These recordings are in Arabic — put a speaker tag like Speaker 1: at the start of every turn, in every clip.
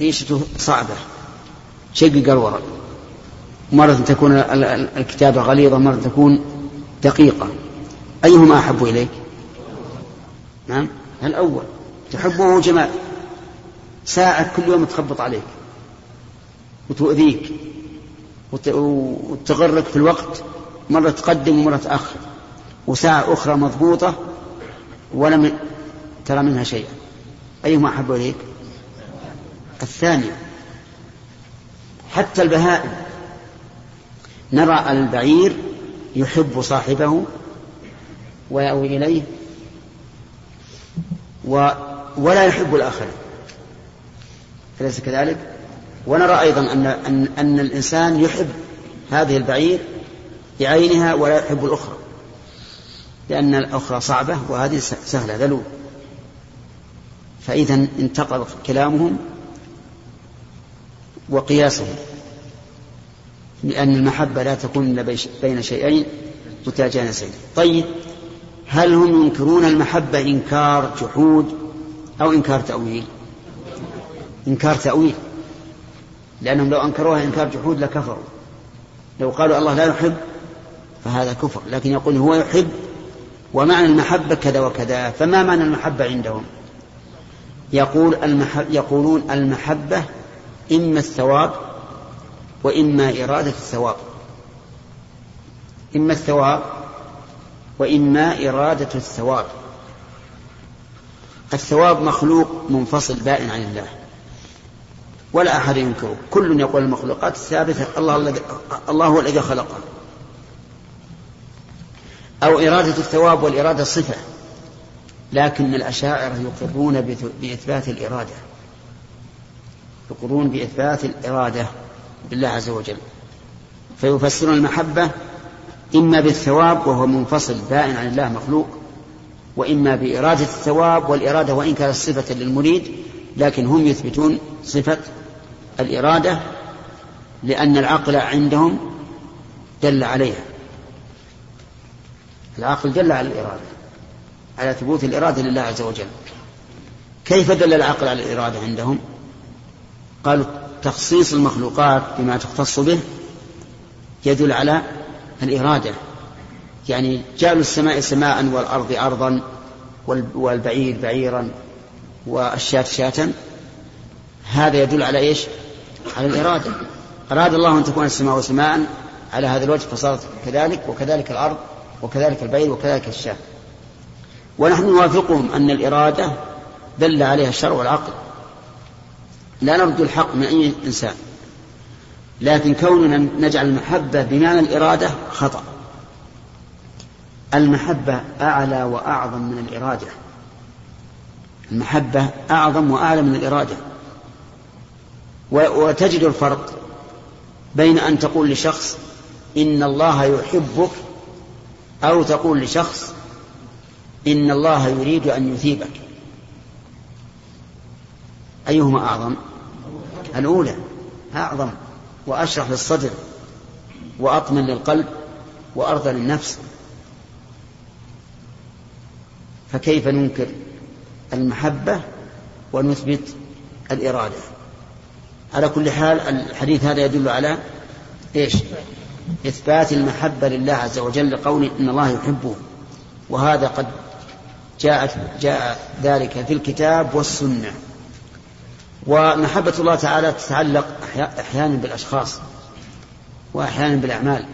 Speaker 1: ريشته صعبة. شقق الورق. مرة تكون الكتابة غليظة مرة تكون دقيقة. أيهما أحب إليك؟ نعم. الأول تحبه جمال. ساعة كل يوم تخبط عليك. وتؤذيك. وتغرك في الوقت. مرة تقدم ومرة تأخر. وساعة أخرى مضبوطة. ولم ترى منها شيئا. أيهما أحب إليك؟ الثانية. حتى البهائم. نرى البعير يحب صاحبه ويأوي إليه و ولا يحب الآخرين. أليس كذلك؟ ونرى أيضا أن, أن, أن الإنسان يحب هذه البعير بعينها ولا يحب الأخرى. لأن الأخرى صعبة وهذه سهلة ذلول. فإذا انتقض كلامهم وقياسهم لأن المحبة لا تكون إلا بين شيئين متجانسين طيب هل هم ينكرون المحبة إنكار جحود أو إنكار تأويل؟ إنكار تأويل. لأنهم لو أنكروها إنكار جحود لكفروا. لو قالوا الله لا يحب فهذا كفر لكن يقول هو يحب ومعنى المحبة كذا وكذا فما معنى المحبة عندهم؟ يقول المحب يقولون المحبة إما الثواب وإما إرادة الثواب. إما الثواب وإما إرادة الثواب. الثواب مخلوق منفصل بائن عن الله. ولا أحد ينكره. كل يقول المخلوقات الثابتة الله الذي الله هو الذي خلقها أو إرادة الثواب والإرادة صفة. لكن الأشاعرة يقرون بإثبات الإرادة. يقرون بإثبات الإرادة بالله عز وجل. فيفسرون المحبة إما بالثواب وهو منفصل بائن عن الله مخلوق وإما بإرادة الثواب والإرادة وإن كانت صفة للمريد لكن هم يثبتون صفة الإرادة لأن العقل عندهم دل عليها. العقل دل على الإرادة على ثبوت الإرادة لله عز وجل. كيف دل العقل على الإرادة عندهم؟ قالوا تخصيص المخلوقات بما تختص به يدل على الإرادة. يعني جعلوا السماء سماء والأرض أرضا والبعير بعيرا والشاة شاة. هذا يدل على إيش؟ على الإرادة. أراد الله أن تكون السماء سماء على هذا الوجه فصارت كذلك وكذلك الأرض وكذلك البعير وكذلك الشاة. ونحن نوافقهم أن الإرادة دل عليها الشرع والعقل. لا نرد الحق من أي إنسان. لكن كوننا نجعل المحبة بمعنى الإرادة خطأ. المحبة أعلى وأعظم من الإرادة. المحبة أعظم وأعلى من الإرادة. وتجد الفرق بين أن تقول لشخص إن الله يحبك أو تقول لشخص إن الله يريد أن يثيبك. أيهما أعظم؟ الأولى أعظم وأشرح للصدر وأطمن للقلب وأرضى للنفس. فكيف ننكر المحبة ونثبت الإرادة؟ على كل حال الحديث هذا يدل على إيش؟ إثبات المحبة لله عز وجل لقول إن الله يحبه. وهذا قد جاءت جاء ذلك في الكتاب والسنة. ومحبة الله تعالى تتعلق أحيانا بالأشخاص وأحيانا بالأعمال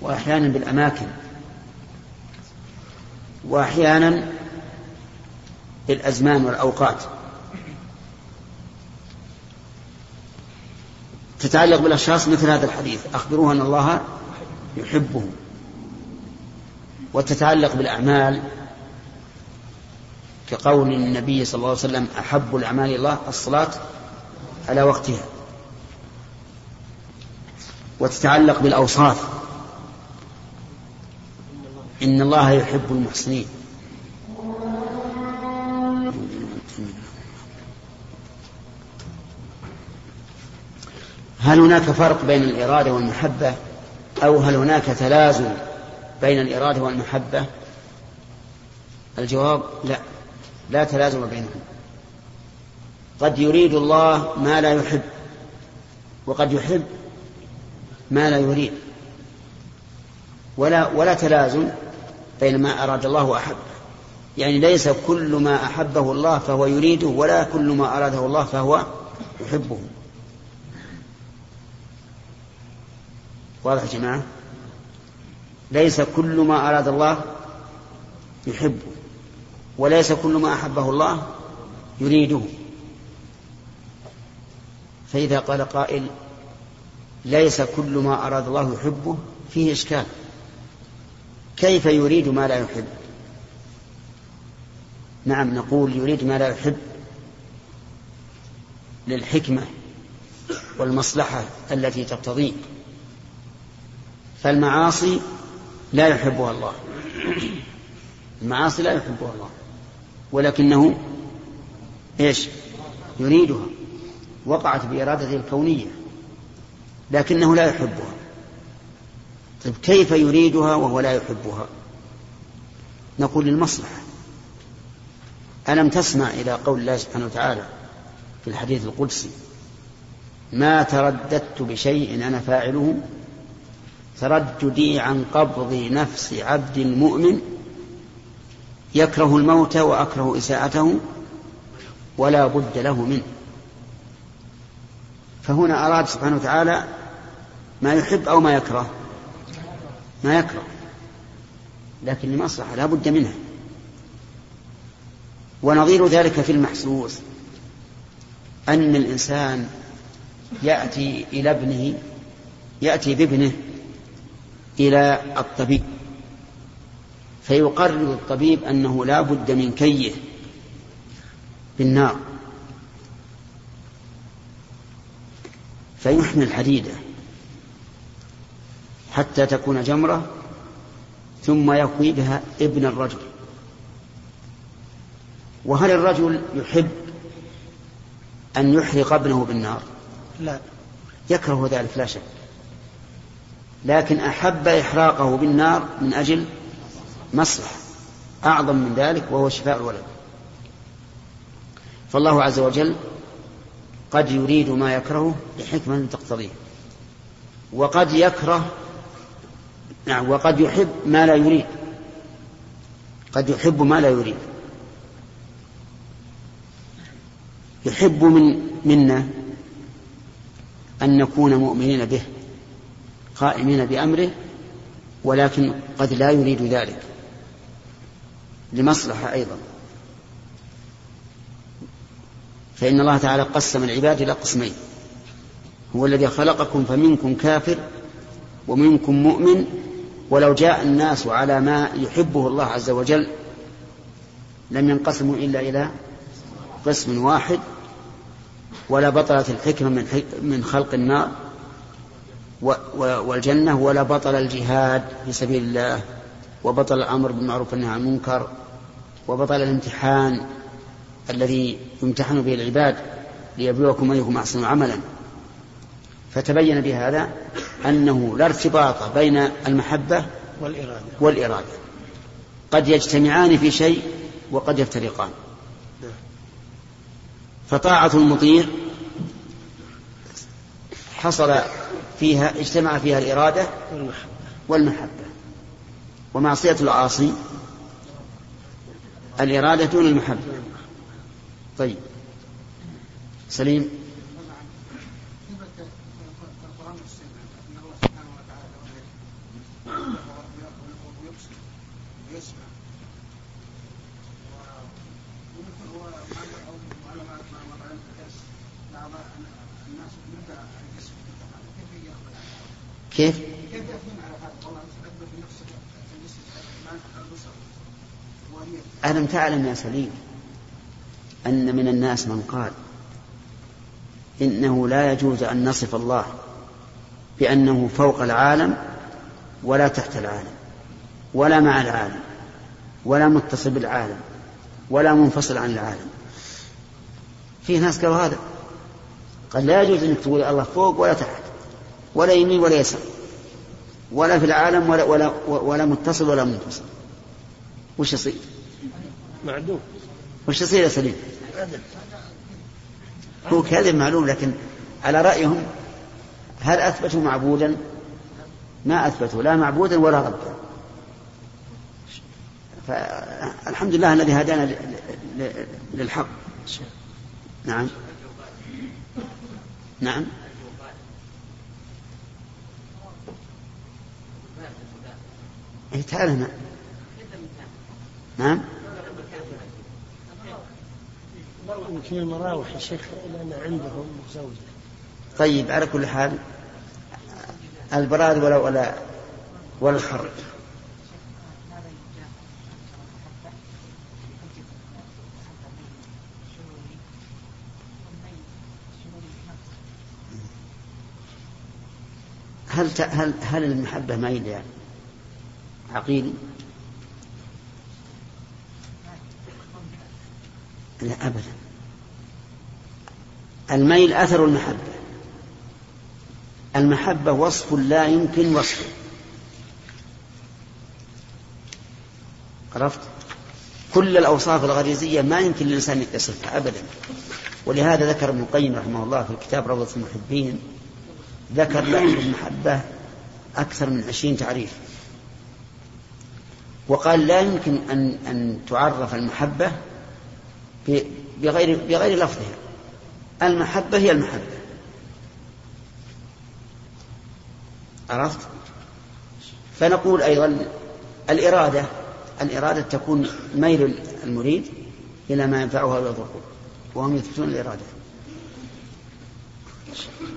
Speaker 1: وأحيانا بالأماكن وأحيانا بالأزمان والأوقات. تتعلق بالأشخاص مثل هذا الحديث أخبروه أن الله يحبهم. وتتعلق بالأعمال كقول النبي صلى الله عليه وسلم أحب الأعمال إلى الله الصلاة على وقتها. وتتعلق بالأوصاف. إن الله يحب المحسنين. هل هناك فرق بين الإرادة والمحبة؟ أو هل هناك تلازم بين الإرادة والمحبة؟ الجواب لا. لا تلازم بينهم. قد يريد الله ما لا يحب وقد يحب ما لا يريد. ولا ولا تلازم بين ما أراد الله وأحبه يعني ليس كل ما أحبه الله فهو يريده ولا كل ما أراده الله فهو يحبه. واضح يا جماعة؟ ليس كل ما أراد الله يحبه. وليس كل ما أحبه الله يريده. فإذا قال قائل ليس كل ما أراد الله يحبه فيه إشكال. كيف يريد ما لا يحب؟ نعم نقول يريد ما لا يحب للحكمة والمصلحة التي تقتضيه. فالمعاصي لا يحبها الله. المعاصي لا يحبها الله. ولكنه إيش؟ يريدها. وقعت بإرادته الكونية لكنه لا يحبها. طيب كيف يريدها وهو لا يحبها؟ نقول للمصلحة. ألم تسمع إلى قول الله سبحانه وتعالى في الحديث القدسي ما ترددت بشيء أنا فاعله؟ ترددي عن قبض نفس عبد مؤمن يكره الموت وأكره إساءته ولا بد له منه. فهنا أراد سبحانه وتعالى ما يحب أو ما يكره. ما يكره. لكن لمصلحة لا بد منها. ونظير ذلك في المحسوس أن الإنسان يأتي إلى ابنه يأتي بابنه إلى الطبيب. فيقرر الطبيب أنه لا بد من كيه بالنار. فيحمل الحديدة حتى تكون جمرة ثم يكوي بها ابن الرجل. وهل الرجل يحب أن يحرق ابنه بالنار؟
Speaker 2: لا.
Speaker 1: يكره ذلك لا شك. لكن أحب إحراقه بالنار من أجل مصلحة أعظم من ذلك وهو شفاء الولد. فالله عز وجل قد يريد ما يكرهه لحكمة تقتضيه. وقد يكره نعم وقد يحب ما لا يريد. قد يحب ما لا يريد. يحب من منا أن نكون مؤمنين به قائمين بأمره ولكن قد لا يريد ذلك. لمصلحة أيضا. فإن الله تعالى قسم العباد إلى قسمين. هو الذي خلقكم فمنكم كافر ومنكم مؤمن ولو جاء الناس على ما يحبه الله عز وجل لم ينقسموا إلا إلى قسم واحد ولا بطلت الحكمة من, من خلق النار والجنة ولا بطل الجهاد في سبيل الله وبطل الأمر بالمعروف والنهي عن المنكر وبطل الامتحان الذي يمتحن به العباد ليبلوكم أيكم أحسن عملا. فتبين بهذا أنه لا ارتباط بين المحبة
Speaker 2: والإرادة.
Speaker 1: والإرادة. قد يجتمعان في شيء وقد يفترقان. فطاعة المطيع حصل فيها اجتمع فيها الإرادة
Speaker 2: والمحبة.
Speaker 1: والمحبة. ومعصية العاصي الإرادة دون المحبة. طيب. سليم. كيف؟ ألم تعلم يا سليم أن من الناس من قال إنه لا يجوز أن نصف الله بأنه فوق العالم ولا تحت العالم ولا مع العالم ولا متصل بالعالم ولا منفصل عن العالم. في ناس قالوا هذا. قال لا يجوز أنك تقول الله فوق ولا تحت ولا يمين ولا يسار ولا في العالم ولا ولا ولا متصل ولا منفصل. وش يصير؟
Speaker 2: معدوم.
Speaker 1: وش يصير يا سليم؟ هو كذب معلوم لكن على رأيهم هل أثبتوا معبودا؟ ما أثبتوا لا معبودا ولا ربا. فالحمد لله الذي هدانا للحق. نعم. نعم. إيه تعال هنا. نعم.
Speaker 2: يمكن المراوح يا شيخ لأن عندهم زوجة
Speaker 1: طيب على كل حال البراد ولا ولا ولا الخر هل هل هل المحبة ميل يعني عقيل؟ لا أبدا. الميل أثر المحبة. المحبة وصف لا يمكن وصفه. عرفت؟ كل الأوصاف الغريزية ما يمكن للإنسان يصفها أبدا. ولهذا ذكر ابن القيم رحمه الله في الكتاب روضة المحبين ذكر لفظ المحبة أكثر من عشرين تعريف. وقال لا يمكن أن أن تعرف المحبة بغير بغير لفظها. المحبة هي المحبة. عرفت؟ فنقول أيضا الإرادة الإرادة تكون ميل المريد إلى ما ينفعه ويضره وهم يثبتون الإرادة.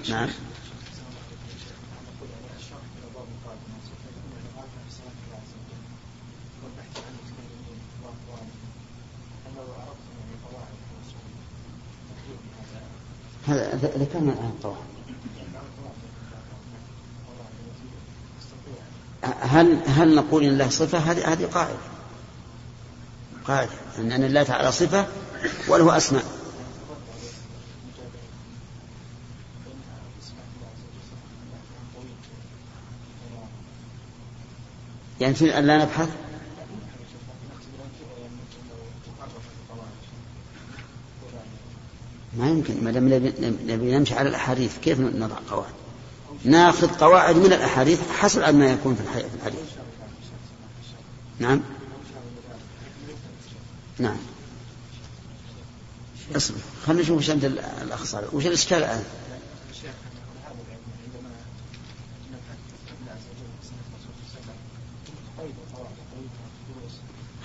Speaker 1: نعم. هذا ذكرنا الآن طبعا. هل هل نقول إن الله صفة؟ هذه هذه قاعدة. قاعدة. أن أن الله تعالى صفة وله أسماء. يعني أن لا نبحث؟ ما يمكن ما دام نبي نمشي على الأحاديث كيف نضع قواعد؟ ناخذ قواعد من الأحاديث حسب ما يكون في الحديث. نعم؟ نعم. اصبر خلينا نشوف وش عند الأخ صالح وش الإشكال الآن؟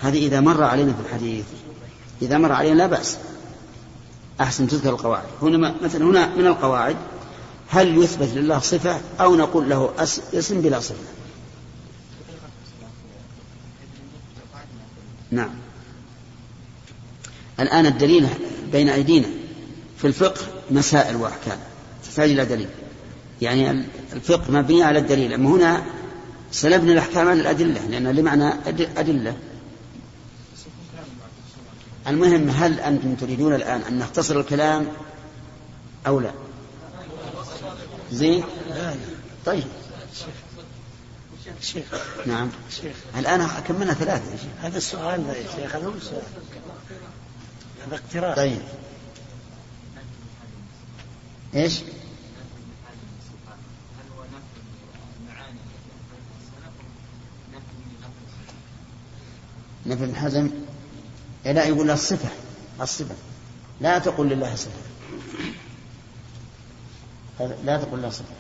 Speaker 1: هذه إذا مر علينا في الحديث إذا مر علينا لا بأس. أحسن تذكر القواعد. هنا مثلا هنا من القواعد هل يثبت لله صفة أو نقول له اسم بلا صفة؟ نعم. الآن الدليل بين أيدينا. في الفقه مسائل وأحكام. تحتاج إلى دليل. يعني الفقه مبني على الدليل. أما هنا سلبنا الأحكام عن الأدلة لأن لمعنى أدلة. المهم هل أنتم تريدون الآن أن نختصر الكلام أو لا؟ زين؟ طيب.
Speaker 2: شيخ
Speaker 1: نعم. شيخ. الآن كملنا ثلاثة يا
Speaker 2: شيخ. هذا السؤال يا شيخ هذا هو السؤال. هذا اقتراح.
Speaker 1: طيب. إيش؟ نفي ابن حزم لا يقول الصفة الصفة. لا تقل لله صفة. لا تقل له صفة.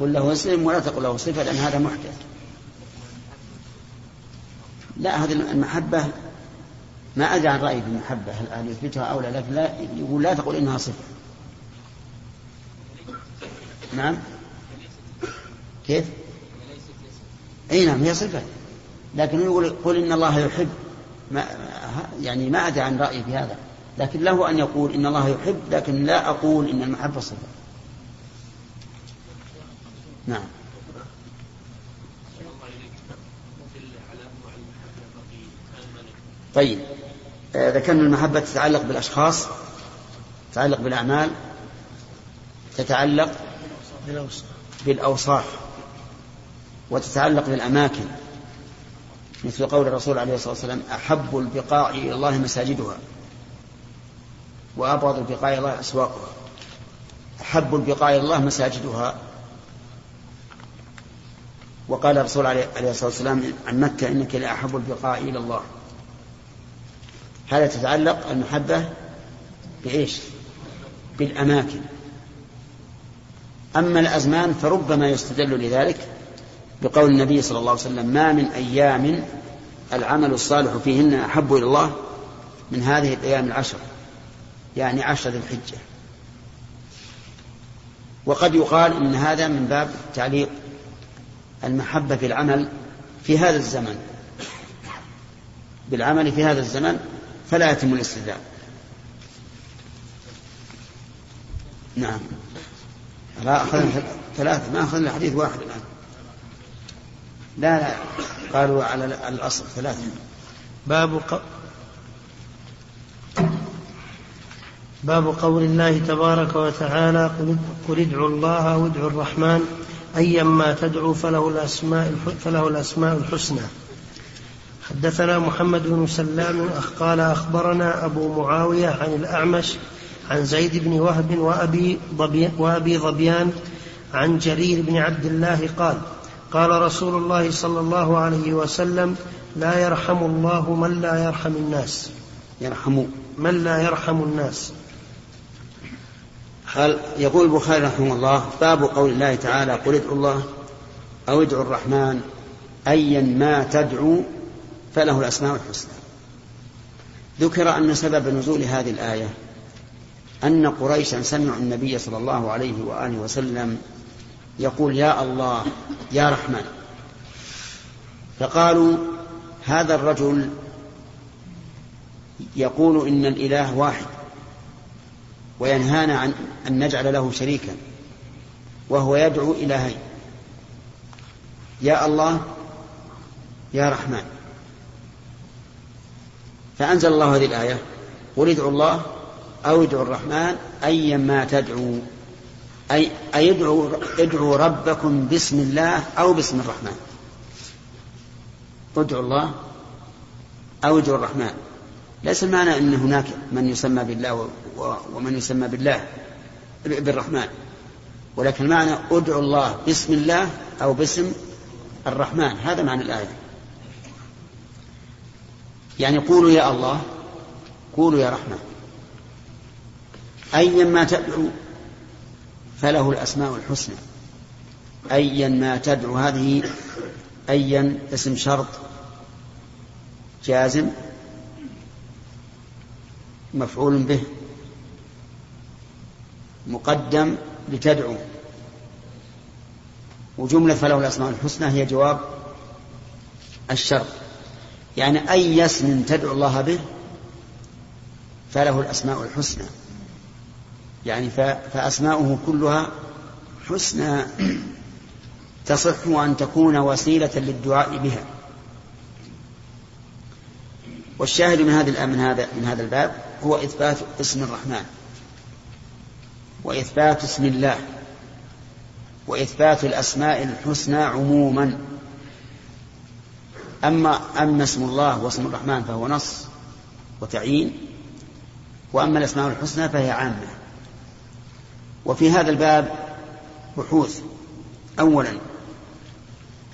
Speaker 1: قل له اسم ولا تقل له صفة لأن هذا محدث. لا هذه المحبة ما أدري عن رأيي في المحبة هل يثبتها أو لا لكن لا يقول لا تقول إنها صفة. نعم؟ كيف؟ أي نعم هي صفة. لكن يقول قل إن الله يحب. ما يعني ما أدري عن رأيي في هذا. لكن له أن يقول إن الله يحب لكن لا أقول إن المحبة صفة. نعم. طيب. آه، ذكرنا المحبة تتعلق بالأشخاص تتعلق بالأعمال تتعلق بالأوصاف وتتعلق بالأماكن. مثل قول الرسول عليه الصلاة والسلام أحب البقاع إلى الله مساجدها وأبغض البقاع إلى الله أسواقها. أحب البقاع إلى الله مساجدها. وقال الرسول عليه الصلاة والسلام عن مكة إنك لأحب البقاع إلى الله. هذا تتعلق المحبة بإيش؟ بالأماكن. أما الأزمان فربما يستدل لذلك بقول النبي صلى الله عليه وسلم ما من أيام العمل الصالح فيهن أحب إلى الله من هذه الأيام العشر يعني عشر ذي الحجة. وقد يقال إن هذا من باب تعليق المحبة في العمل في هذا الزمن. بالعمل في هذا الزمن فلا يتم الاستدلال. نعم. لا أخذنا ثلاثة ما أخذنا حديث واحد الآن. لا لا. قالوا على الأصل ثلاثة.
Speaker 2: باب ق... باب قول الله تبارك وتعالى قل ادعوا الله أو ادعوا الرحمن أيما تدعو فله الأسماء فله الأسماء الحسنى. حدثنا محمد بن سلام قال أخبرنا أبو معاوية عن الأعمش عن زيد بن وهب وأبي, ضبي وأبي ظبيان عن جرير بن عبد الله قال قال رسول الله صلى الله عليه وسلم لا يرحم الله من لا يرحم الناس.
Speaker 1: يرحم.
Speaker 2: من لا يرحم الناس.
Speaker 1: قال يقول البخاري رحمه الله باب قول الله تعالى قل ادعوا الله أو ادعوا الرحمن أيا ما تدعو فله الأسماء الحسنى ذكر أن سبب نزول هذه الآية أن قريشا سمعوا النبي صلى الله عليه وآله وسلم يقول يا الله يا رحمن. فقالوا هذا الرجل يقول إن الإله واحد وينهانا عن أن نجعل له شريكا وهو يدعو إلهين يا الله يا رحمن. فأنزل الله هذه الآية قل ادعوا الله أو ادعوا الرحمن أيا ما تدعو. أي أي ادعوا ادعوا ربكم باسم الله أو باسم الرحمن. ادعوا الله أو ادعوا الرحمن. ليس المعنى أن هناك من يسمى بالله ومن يسمى بالله بالرحمن. ولكن المعنى ادعوا الله باسم الله أو باسم الرحمن. هذا معنى الآية. يعني قولوا يا الله قولوا يا رحمن. أيا ما تدعو فله الأسماء الحسنى. أيا ما تدعو هذه أيا اسم شرط جازم مفعول به مقدم لتدعو. وجملة فله الأسماء الحسنى هي جواب الشرط. يعني أي اسم تدعو الله به فله الأسماء الحسنى. يعني فأسماؤه كلها حسنى تصح أن تكون وسيلة للدعاء بها. والشاهد من هذا من هذا من هذا الباب هو إثبات اسم الرحمن وإثبات اسم الله وإثبات الأسماء الحسنى عموما. أما أما اسم الله واسم الرحمن فهو نص وتعيين وأما الأسماء الحسنى فهي عامة. وفي هذا الباب بحوث. أولا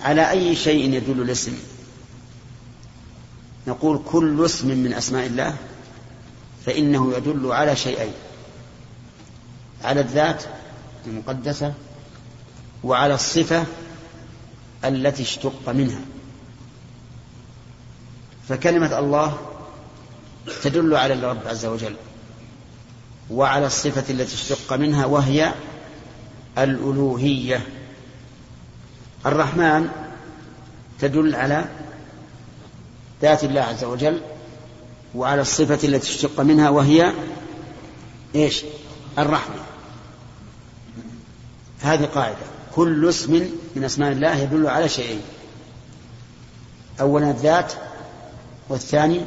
Speaker 1: على أي شيء يدل الاسم؟ نقول كل اسم من أسماء الله فإنه يدل على شيئين على الذات المقدسة وعلى الصفة التي اشتق منها. فكلمة الله تدل على الرب عز وجل. وعلى الصفة التي اشتق منها وهي الألوهية. الرحمن تدل على ذات الله عز وجل وعلى الصفة التي اشتق منها وهي إيش؟ الرحمة. هذه قاعدة. كل اسم من أسماء الله يدل على شيئين. أولا الذات والثاني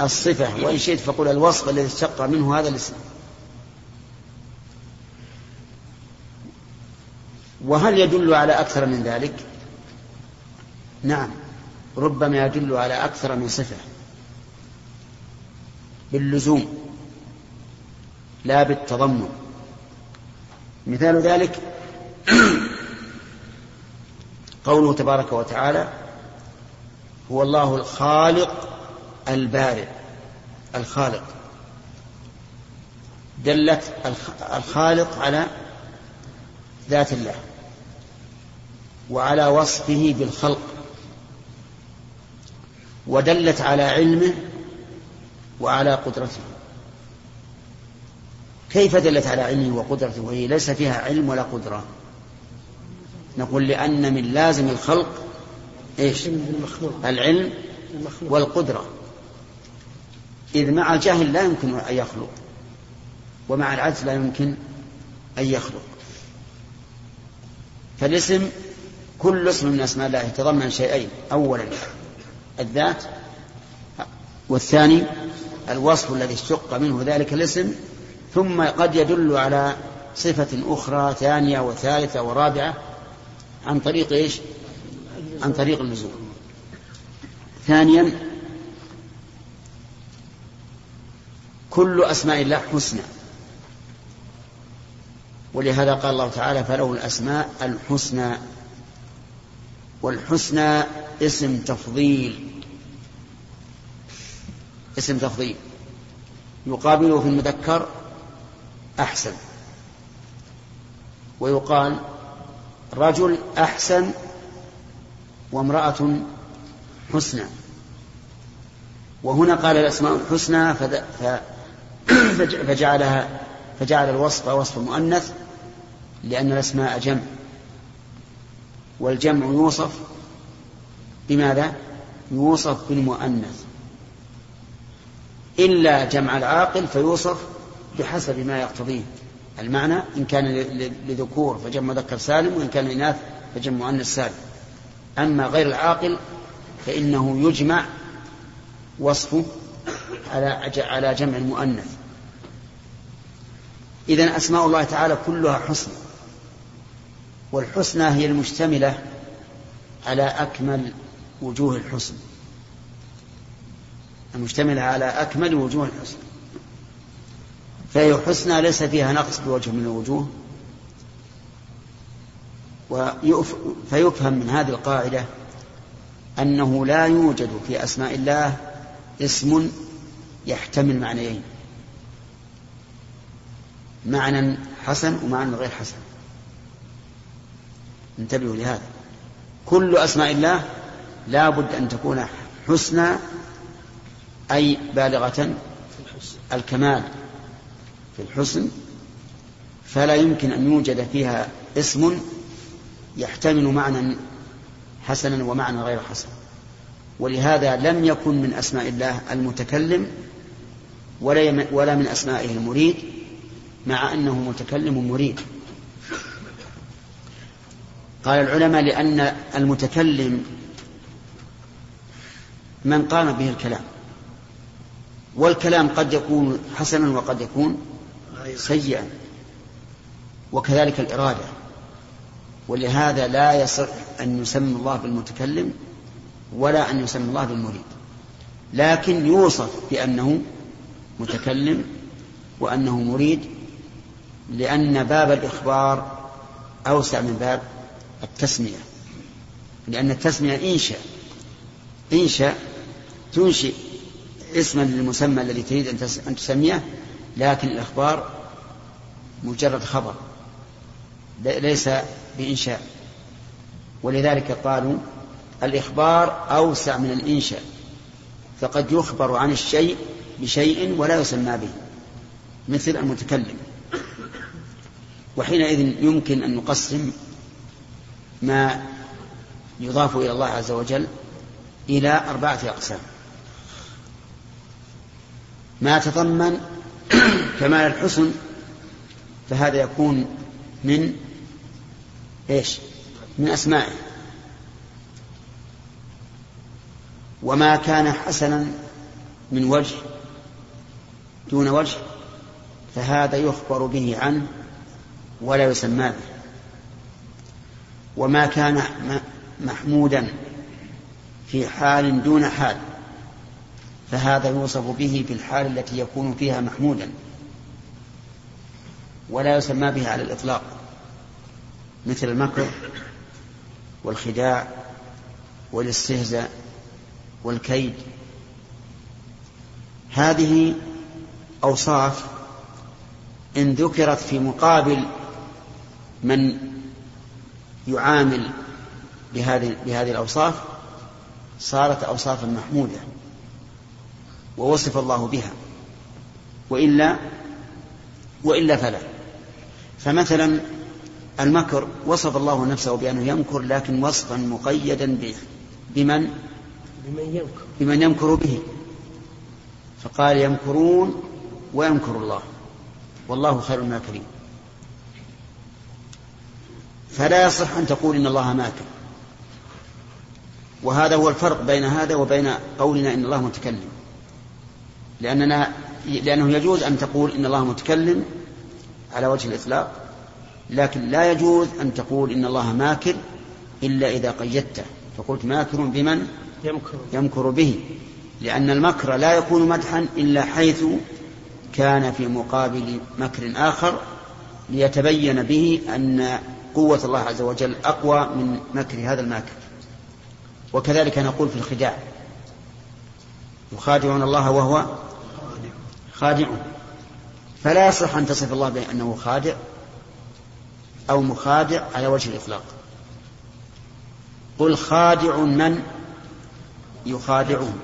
Speaker 1: الصفة وإن شئت فقل الوصف الذي اشتق منه هذا الاسم. وهل يدل على أكثر من ذلك؟ نعم. ربما يدل على أكثر من صفة. باللزوم. لا بالتضمن. مثال ذلك قوله تبارك وتعالى هو الله الخالق البارئ الخالق. دلت الخالق على ذات الله وعلى وصفه بالخلق ودلت على علمه وعلى قدرته. كيف دلت على علمه وقدرته؟ وهي ليس فيها علم ولا قدرة. نقول لأن من لازم الخلق إيش؟ العلم والقدرة. إذ مع الجهل لا يمكن أن يخلق ومع العجز لا يمكن أن يخلق. فالاسم كل اسم من أسماء الله يتضمن شيئين أولا الذات والثاني الوصف الذي اشتق منه ذلك الاسم ثم قد يدل على صفة أخرى ثانية وثالثة ورابعة عن طريق إيش؟ عن طريق اللزوم ثانيا كل أسماء الله حسنى. ولهذا قال الله تعالى فله الأسماء الحسنى والحسنى اسم تفضيل اسم تفضيل. يقابله في المذكر أحسن. ويقال رجل أحسن وامرأة حسنى. وهنا قال الأسماء الحسنى فجعلها فجعل الوصف وصف المؤنث لأن الأسماء جمع. والجمع يوصف بماذا؟ يوصف بالمؤنث. إلا جمع العاقل فيوصف بحسب ما يقتضيه. المعنى إن كان لذكور فجمع مذكر سالم وإن كان لإناث فجمع مؤنث سالم. أما غير العاقل فإنه يجمع وصفه على على جمع المؤنث. إذا أسماء الله تعالى كلها حسن والحسنى هي المشتملة على أكمل وجوه الحسن المشتملة على أكمل وجوه الحسن فهي حسنى ليس فيها نقص بوجه من الوجوه فيفهم من هذه القاعدة أنه لا يوجد في أسماء الله اسم يحتمل معنيين. معنى حسن ومعنى غير حسن. انتبهوا لهذا. كل أسماء الله لا بد أن تكون حسنى أي بالغة الكمال. في الحسن فلا يمكن أن يوجد فيها اسم يحتمل معنى حسنا ومعنى غير حسن. ولهذا لم يكن من أسماء الله المتكلم ولا من أسمائه المريد مع أنه متكلم مريد. قال العلماء لأن المتكلم من قام به الكلام. والكلام قد يكون حسنا وقد يكون سيئا. وكذلك الإرادة. ولهذا لا يصح أن يسمى الله بالمتكلم ولا أن يسمى الله بالمريد. لكن يوصف بأنه متكلم وأنه مريد لأن باب الإخبار أوسع من باب التسمية. لأن التسمية إنشاء إنشاء تنشئ اسما للمسمى الذي تريد أن تسميه لكن الإخبار مجرد خبر. ليس بإنشاء. ولذلك قالوا الإخبار أوسع من الإنشاء. فقد يخبر عن الشيء بشيء ولا يسمى به مثل المتكلم. وحينئذ يمكن أن نقسم ما يضاف إلى الله عز وجل إلى أربعة أقسام. ما تضمن كمال الحسن فهذا يكون من إيش؟ من أسمائه. وما كان حسنا من وجه دون وجه فهذا يخبر به عنه ولا يسمى به. وما كان محمودا في حال دون حال فهذا يوصف به في الحال التي يكون فيها محمودا ولا يسمى به على الإطلاق مثل المكر والخداع والاستهزاء والكيد. هذه أوصاف إن ذكرت في مقابل من يعامل بهذه بهذه الأوصاف صارت أوصافا محمودة ووصف الله بها وإلا وإلا فلا. فمثلا المكر وصف الله نفسه بأنه يمكر لكن وصفا مقيدا به بمن؟
Speaker 2: بمن يمكر.
Speaker 1: بمن يمكر به. فقال يمكرون ويمكر الله. والله خير الماكرين. فلا يصح أن تقول إن الله ماكر وهذا هو الفرق بين هذا وبين قولنا إن الله متكلم. لأننا لأنه يجوز أن تقول إن الله متكلم على وجه الإطلاق لكن لا يجوز أن تقول إن الله ماكر إلا إذا قيدته. فقلت ماكر بمن؟
Speaker 2: يمكر.
Speaker 1: يمكر به. لأن المكر لا يكون مدحا إلا حيث كان في مقابل مكر آخر ليتبين به أن قوة الله عز وجل أقوى من مكر هذا الماكر. وكذلك نقول في الخداع. يخادعون الله وهو خادع. فلا يصح أن تصف الله بأنه خادع أو مخادع على وجه الإطلاق. قل خادع من يخادعون.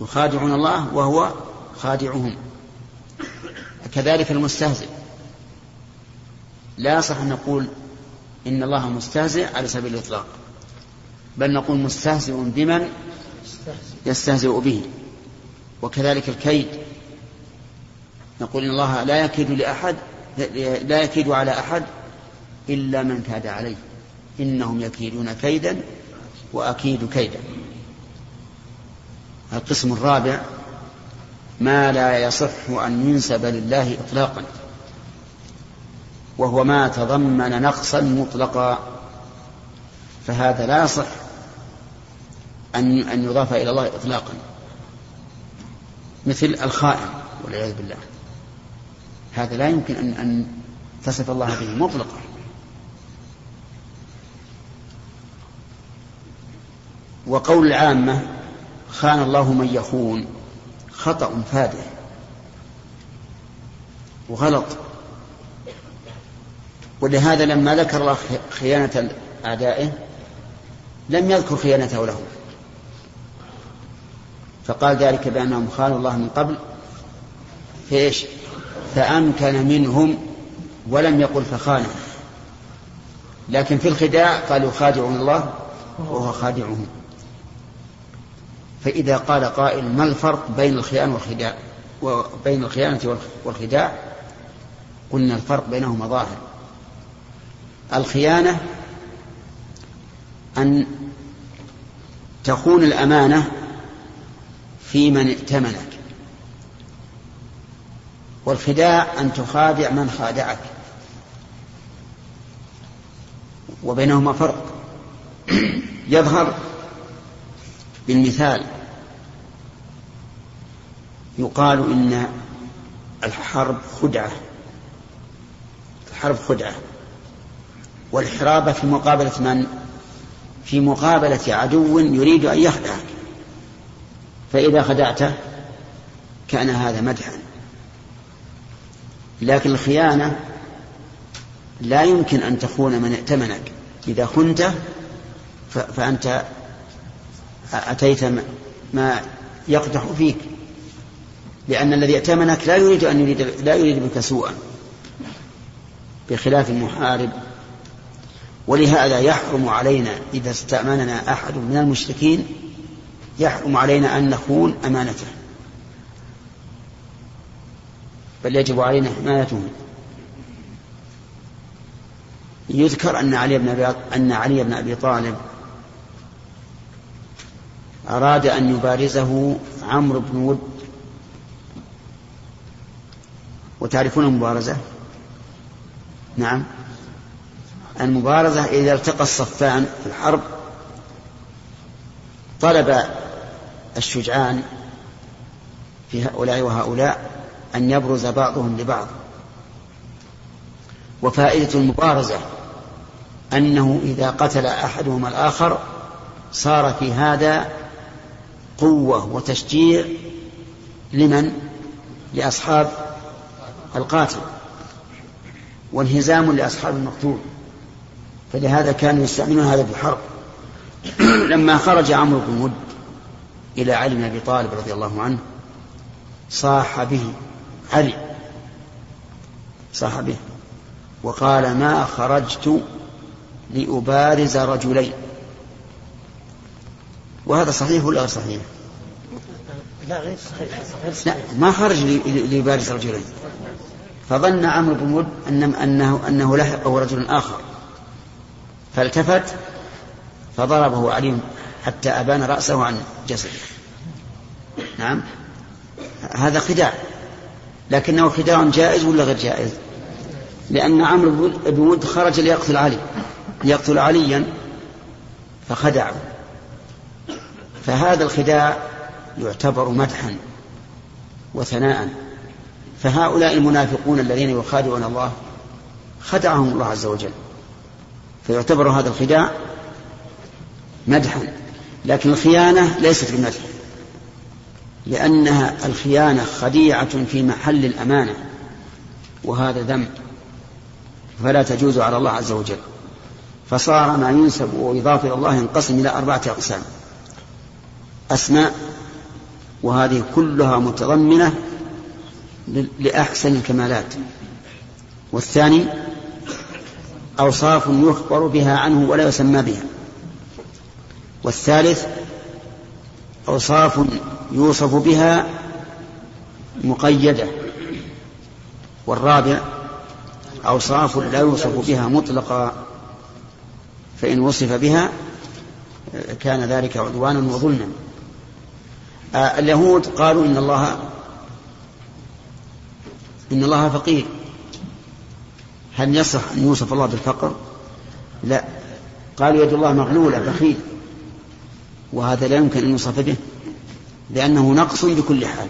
Speaker 1: يخادعون الله وهو خادعهم. كذلك المستهزئ. لا يصح أن نقول إن الله مستهزئ على سبيل الإطلاق بل نقول مستهزئ بمن يستهزئ به وكذلك الكيد. نقول إن الله لا يكيد لأحد لا يكيد على أحد إلا من كاد عليه إنهم يكيدون كيدا وأكيد كيدا. القسم الرابع ما لا يصح أن ينسب لله إطلاقا. وهو ما تضمن نقصا مطلقا. فهذا لا يصح أن أن يضاف إلى الله إطلاقا. مثل الخائن والعياذ بالله. هذا لا يمكن أن أن تصف الله به مطلقا. وقول العامة خان الله من يخون. خطأ فادح. وغلط. ولهذا لما ذكر الله خيانة أعدائه لم يذكر خيانته لهم فقال ذلك بأنهم خانوا الله من قبل. فإيش؟ فأمكن منهم ولم يقل فخانوا. لكن في الخداع قالوا خادعون الله وهو خادعهم. فإذا قال قائل ما الفرق بين الخيانة والخداع؟ وبين الخيانة والخداع؟ قلنا الفرق بينهما ظاهر. الخيانة أن تخون الأمانة في من ائتمنك والخداع أن تخادع من خادعك وبينهما فرق. يظهر بالمثال يقال إن الحرب خدعة الحرب خدعة. والحرابة في مقابلة من؟ في مقابلة عدو يريد أن يخدعك فإذا خدعته كان هذا مدحا. لكن الخيانة لا يمكن أن تخون من ائتمنك. إذا خنته فأنت أتيت ما يقدح فيك. لأن الذي ائتمنك لا يريد أن يريد لا يريد بك سوءا. بخلاف المحارب ولهذا يحرم علينا إذا استأمننا أحد من المشركين يحرم علينا أن نخون أمانته. بل يجب علينا حمايته. يذكر أن علي بن أبي أن علي بن أبي طالب أراد أن يبارزه عمرو بن ود. وتعرفون المبارزة؟ نعم. المبارزة إذا التقى الصفان في الحرب طلب الشجعان في هؤلاء وهؤلاء أن يبرز بعضهم لبعض. وفائدة المبارزة أنه إذا قتل أحدهما الآخر صار في هذا قوة وتشجيع لمن؟ لأصحاب القاتل. وانهزام لأصحاب المقتول. فلهذا كانوا يستعملون هذا في الحرب لما خرج عمرو بن ود إلى علي بن أبي طالب رضي الله عنه صاح به علي صاح به وقال ما خرجت لأبارز رجلين. وهذا صحيح ولا غير صحيح؟ لا غير صحيح لا ما خرج ليبارز رجلين. فظن عمرو بن ود أن أنه أنه لحقه رجل آخر. فالتفت فضربه علي حتى أبان رأسه عن جسده. نعم. هذا خداع. لكنه خداع جائز ولا غير جائز؟ لأن عمرو بن ود خرج ليقتل علي. ليقتل عليا فخدعه. فهذا الخداع يعتبر مدحا وثناء. فهؤلاء المنافقون الذين يخادعون الله خدعهم الله عز وجل. فيعتبر هذا الخداع مدحا لكن الخيانة ليست بمدح لأنها الخيانة خديعة في محل الأمانة وهذا ذنب فلا تجوز على الله عز وجل. فصار ما ينسب ويضاف إلى الله ينقسم إلى أربعة أقسام أسماء وهذه كلها متضمنة لأحسن الكمالات والثاني أوصاف يخبر بها عنه ولا يسمى بها. والثالث أوصاف يوصف بها مقيدة. والرابع أوصاف لا يوصف بها مطلقا فإن وصف بها كان ذلك عدوانا وظلما. اليهود قالوا إن الله إن الله فقير. هل يصح أن يوصف الله بالفقر؟ لا. قالوا يد الله مغلولة بخيل. وهذا لا يمكن أن يوصف به لأنه نقص بكل حال.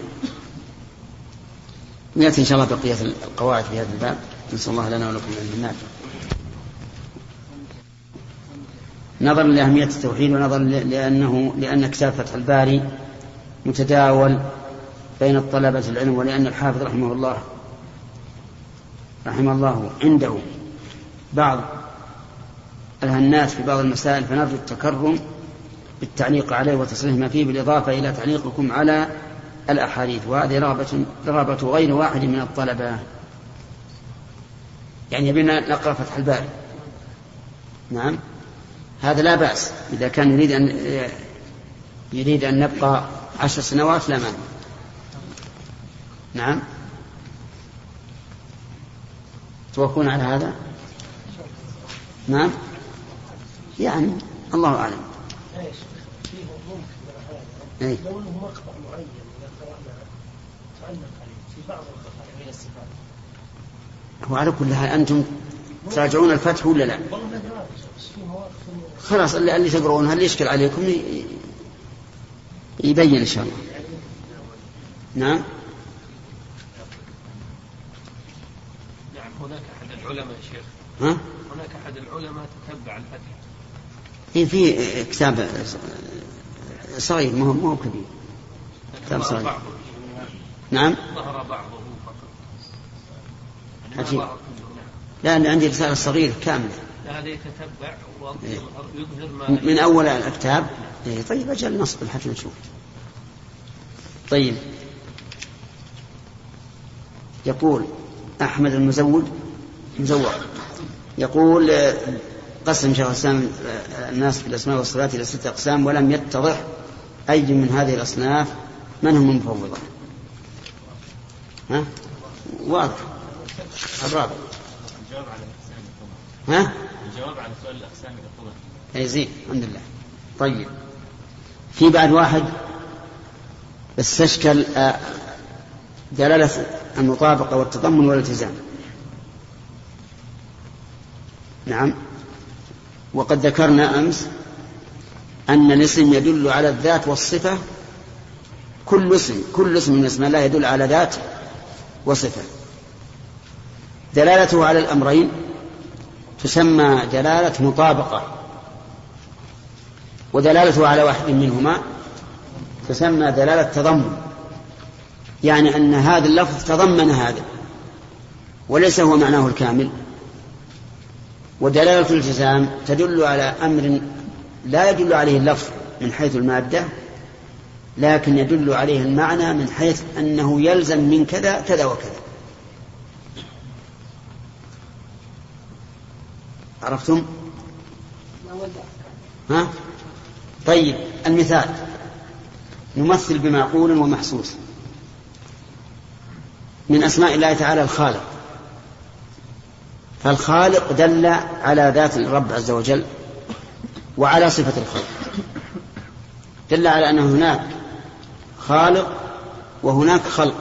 Speaker 1: نأتي إن شاء الله بقية القواعد في هذا الباب. نسأل الله لنا ولكم العلم النافع نظرا لأهمية التوحيد ونظرا لأنه لأن كتاب فتح الباري متداول بين طلبة العلم ولأن الحافظ رحمه الله رحمه الله عنده بعض الهنات في بعض المسائل فنرجو التكرم بالتعليق عليه وتصريح ما فيه بالإضافة إلى تعليقكم على الأحاديث. وهذه رغبة رغبة غير واحد من الطلبة. يعني يبينا نقرأ فتح الباري نعم. هذا لا بأس. إذا كان يريد أن يريد أن نبقى عشر سنوات لا مانع. نعم. توافقون على هذا نعم يعني الله أعلم أي. لو مقطع معين اذا تعلق عليه في بعض من الصفات هو على كل حال أنتم تراجعون الفتح ولا لا؟ خلاص اللي, اللي تقرؤونها اللي يشكل عليكم يبين إن شاء الله. نعم.
Speaker 3: هناك أحد العلماء يا شيخ.
Speaker 1: ها؟
Speaker 3: هناك أحد العلماء تتبع الفتح.
Speaker 1: إيه، في كتاب صغير ما هو ما هو كبير كتاب صغير. نعم؟ ظهر بعضه فقط. عجيب. لا أنا عندي رسالة صغيرة كاملة.
Speaker 3: هذا يتتبع ويظهر
Speaker 1: ما من أول الكتاب؟ إيه طيب أجل نصب حتى نشوف طيب. يقول أحمد المزود مزور يقول قسم شيخ الإسلام الناس في الأسماء والصفات إلى ستة أقسام ولم يتضح أي من هذه الأصناف من هم المفوضة. ها؟ واضح. الرابع الجواب على ها؟ الجواب على سؤال الأقسام أي زين الحمد لله. طيب. في بعد واحد استشكل آه، دلالة المطابقة والتضمن والالتزام. نعم. وقد ذكرنا أمس أن الاسم يدل على الذات والصفة. كل اسم كل اسم من اسم الله يدل على ذات وصفة. دلالته على الأمرين تسمى دلالة مطابقة. ودلالته على واحد منهما تسمى دلالة تضمن. يعني أن هذا اللفظ تضمن هذا وليس هو معناه الكامل ودلالة الالتزام تدل على أمر لا يدل عليه اللفظ من حيث المادة لكن يدل عليه المعنى من حيث أنه يلزم من كذا كذا وكذا عرفتم؟ ها؟ طيب المثال نمثل بمعقول ومحسوس من أسماء الله تعالى الخالق. فالخالق دل على ذات الرب عز وجل وعلى صفة الخلق. دل على أن هناك خالق وهناك خلق.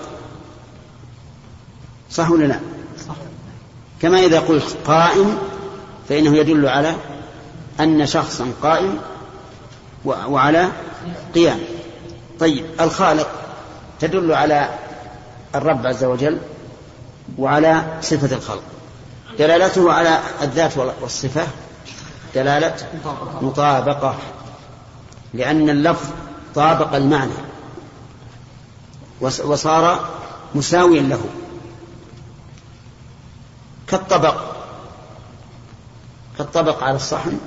Speaker 1: صح ولا لا؟ صح. كما إذا قلت قائم فإنه يدل على أن شخصا قائم وعلى قيام. طيب الخالق تدل على الرب عز وجل وعلى صفة الخلق. دلالته على الذات والصفة دلالة مطابقة لأن اللفظ طابق المعنى وصار مساويا له. كالطبق كالطبق على الصحن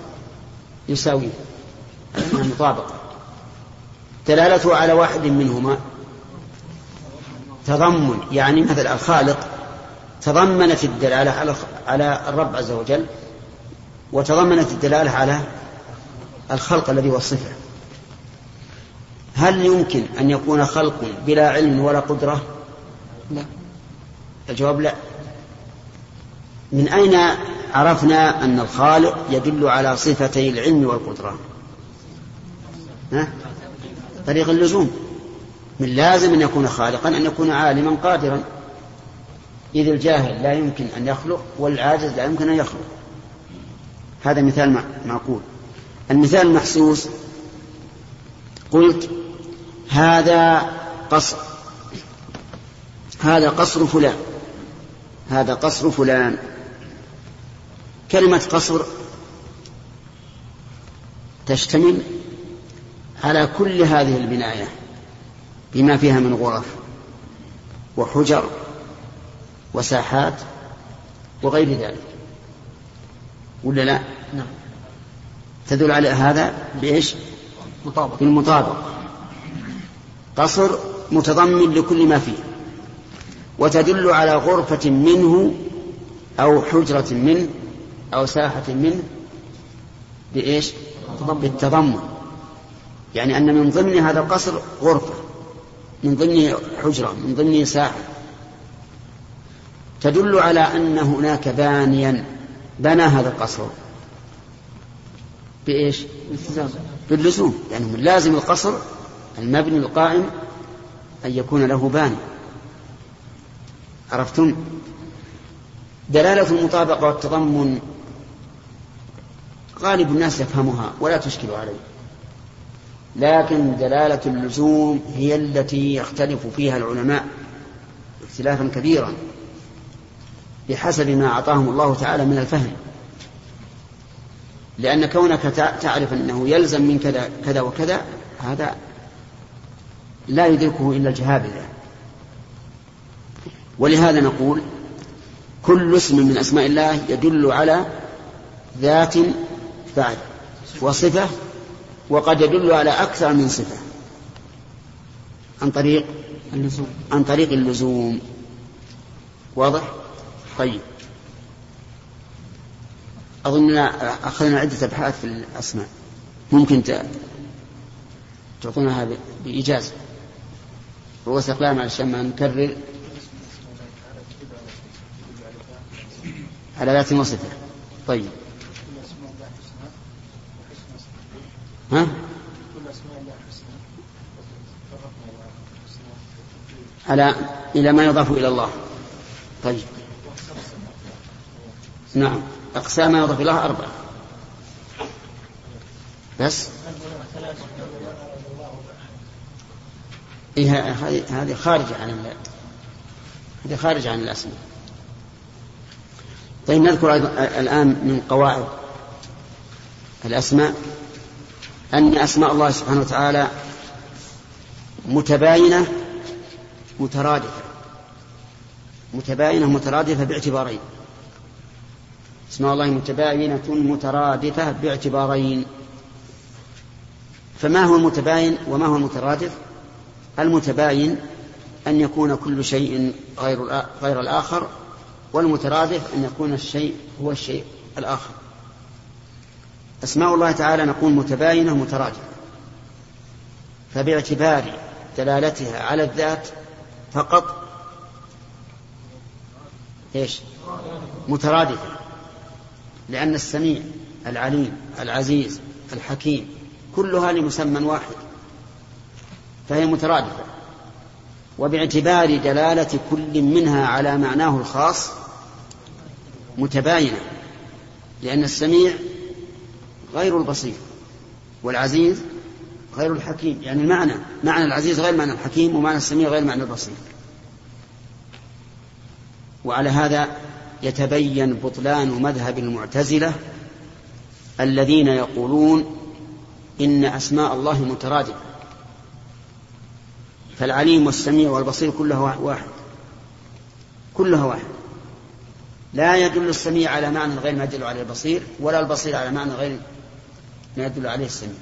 Speaker 1: يساويه مطابقة. دلالته على واحد منهما. تضمن يعني مثل الخالق تضمنت الدلالة على على الرب عز وجل وتضمنت الدلالة على الخلق الذي هو الصفة. هل يمكن أن يكون خلق بلا علم ولا قدرة؟ لا. الجواب لا. من أين عرفنا أن الخالق يدل على صفتي العلم والقدرة؟ ها؟ طريق اللزوم. من لازم أن يكون خالقا أن يكون عالما قادرا. إذ الجاهل لا يمكن أن يخلق والعاجز لا يمكن أن يخلق. هذا مثال معقول. المثال المحسوس قلت هذا قصر. هذا قصر فلان. هذا قصر فلان. كلمة قصر تشتمل على كل هذه البناية. بما فيها من غرف وحجر وساحات وغير ذلك. ولا لا؟ نعم. تدل على هذا بإيش؟ مطابق. بالمطابق. قصر متضمن لكل ما فيه. وتدل على غرفة منه أو حجرة منه أو ساحة منه بإيش؟ بالتضمن. يعني أن من ضمن هذا القصر غرفة. من ضمنه حجرة من ضمنه ساحة. تدل على أن هناك بانيا. بنى هذا القصر. بإيش؟ باللزوم. يعني من لازم القصر المبني القائم أن يكون له باني. عرفتم؟ دلالة المطابقة والتضمن غالب الناس يفهمها ولا تشكل عليه. لكن دلالة اللزوم هي التي يختلف فيها العلماء اختلافا كبيرا بحسب ما أعطاهم الله تعالى من الفهم. لأن كونك تعرف أنه يلزم من كذا كذا وكذا هذا لا يدركه إلا الجهابذة ولهذا نقول كل اسم من أسماء الله يدل على ذات بعد وصفة وقد يدل على أكثر من صفة. عن طريق اللزوم عن طريق اللزوم. واضح؟ طيب. أظننا أخذنا عدة أبحاث في الأسماء. ممكن تعطونها بإيجاز. رؤوس أقلام علشان ما نكرر. على ذات وصفة. طيب. ها؟ على إلى ما يضاف إلى الله. طيب. نعم. أقسام ما يضاف إلى الله أربعة. بس؟ إيه هذه خارجة عن هذه خارج عن الأسماء. طيب نذكر الآن من قواعد الأسماء. أن أسماء الله سبحانه وتعالى متباينة مترادفة. متباينة مترادفة باعتبارين. أسماء الله متباينة مترادفة باعتبارين. فما هو المتباين وما هو المترادف المتباين أن يكون كل شيء غير غير الآخر والمترادف أن يكون الشيء هو الشيء الآخر. أسماء الله تعالى نقول متباينة مترادفة فباعتبار دلالتها على الذات فقط إيش؟ مترادفة لأن السميع العليم العزيز الحكيم كلها لمسمى واحد فهي مترادفة. وباعتبار دلالة كل منها على معناه الخاص متباينة لأن السميع غير البصير والعزيز غير الحكيم. يعني المعنى معنى العزيز غير معنى الحكيم ومعنى السميع غير معنى البصير وعلى هذا يتبين بطلان مذهب المعتزلة الذين يقولون إن أسماء الله مترادفة فالعليم والسميع والبصير كلها واحد كلها واحد. لا يدل السميع على معنى غير ما يدل عليه البصير ولا البصير على معنى غير ما يدل عليه السميع.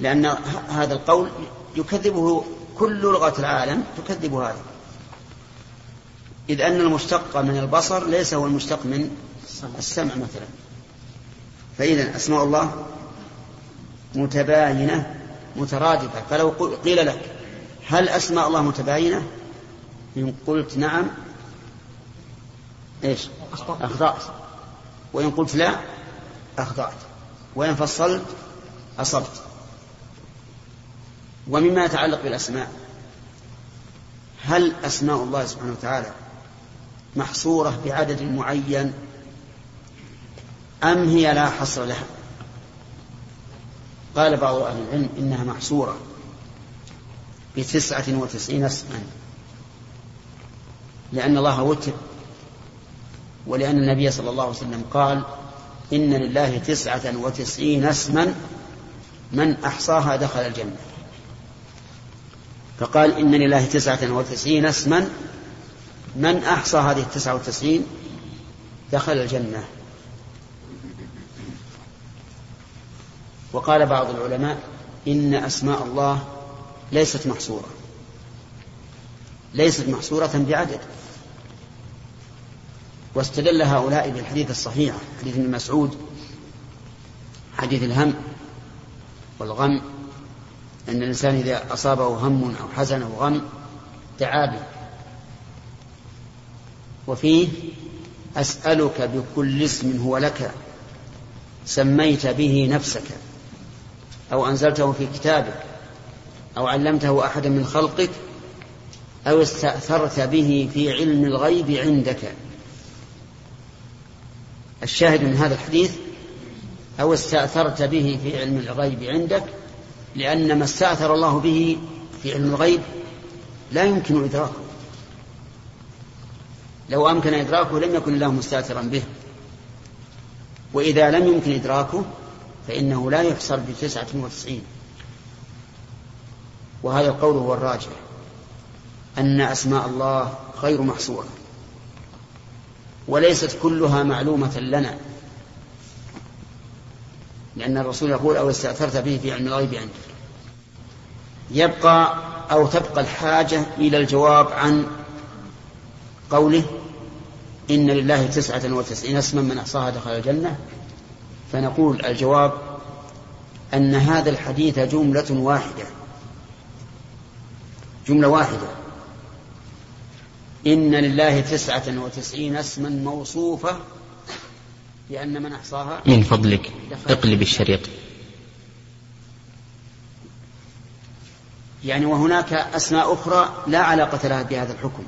Speaker 1: لأن هذا القول يكذبه كل لغة العالم تكذب هذا. إذ أن المشتق من البصر ليس هو المشتق من السمع مثلا. فإذا أسماء الله متباينة مترادفة. فلو قيل لك هل أسماء الله متباينة؟ إن قلت نعم إيش؟ أخطأت. وإن قلت لا أخطأت. وإن فصلت أصبت. ومما يتعلق بالأسماء. هل أسماء الله سبحانه وتعالى محصورة بعدد معين؟ أم هي لا حصر لها؟ قال بعض أهل العلم إنها محصورة بتسعة وتسعين اسما. لأن الله وتر ولأن النبي صلى الله عليه وسلم قال إن لله تسعة وتسعين اسما من أحصاها دخل الجنة. فقال إن لله تسعة وتسعين اسما من أحصى هذه التسعة وتسعين دخل الجنة. وقال بعض العلماء إن أسماء الله ليست محصورة. ليست محصورة بعدد. واستدل هؤلاء بالحديث الصحيح حديث ابن مسعود حديث الهم والغم أن الإنسان إذا أصابه هم أو حزن أو غم دعا به. وفيه أسألك بكل اسم هو لك سميت به نفسك أو أنزلته في كتابك أو علمته أحدا من خلقك أو استأثرت به في علم الغيب عندك. الشاهد من هذا الحديث أو استأثرت به في علم الغيب عندك لأن ما استأثر الله به في علم الغيب لا يمكن إدراكه. لو أمكن إدراكه لم يكن الله مستأثرا به. وإذا لم يمكن إدراكه فإنه لا يحصر بتسعة وتسعين. وهذا القول هو الراجح أن أسماء الله غير محصورة. وليست كلها معلومة لنا. لأن الرسول يقول أو استأثرت به في علم الغيب عندك. يبقى أو تبقى الحاجة إلى الجواب عن قوله إن لله تسعة وتسعين اسما من أحصاها دخل الجنة. فنقول الجواب أن هذا الحديث جملة واحدة. جملة واحدة. إن لله تسعة وتسعين اسما موصوفة لأن من أحصاها
Speaker 4: من فضلك. اقلب الشريط.
Speaker 1: يعني وهناك أسماء أخرى لا علاقة لها بهذا الحكم.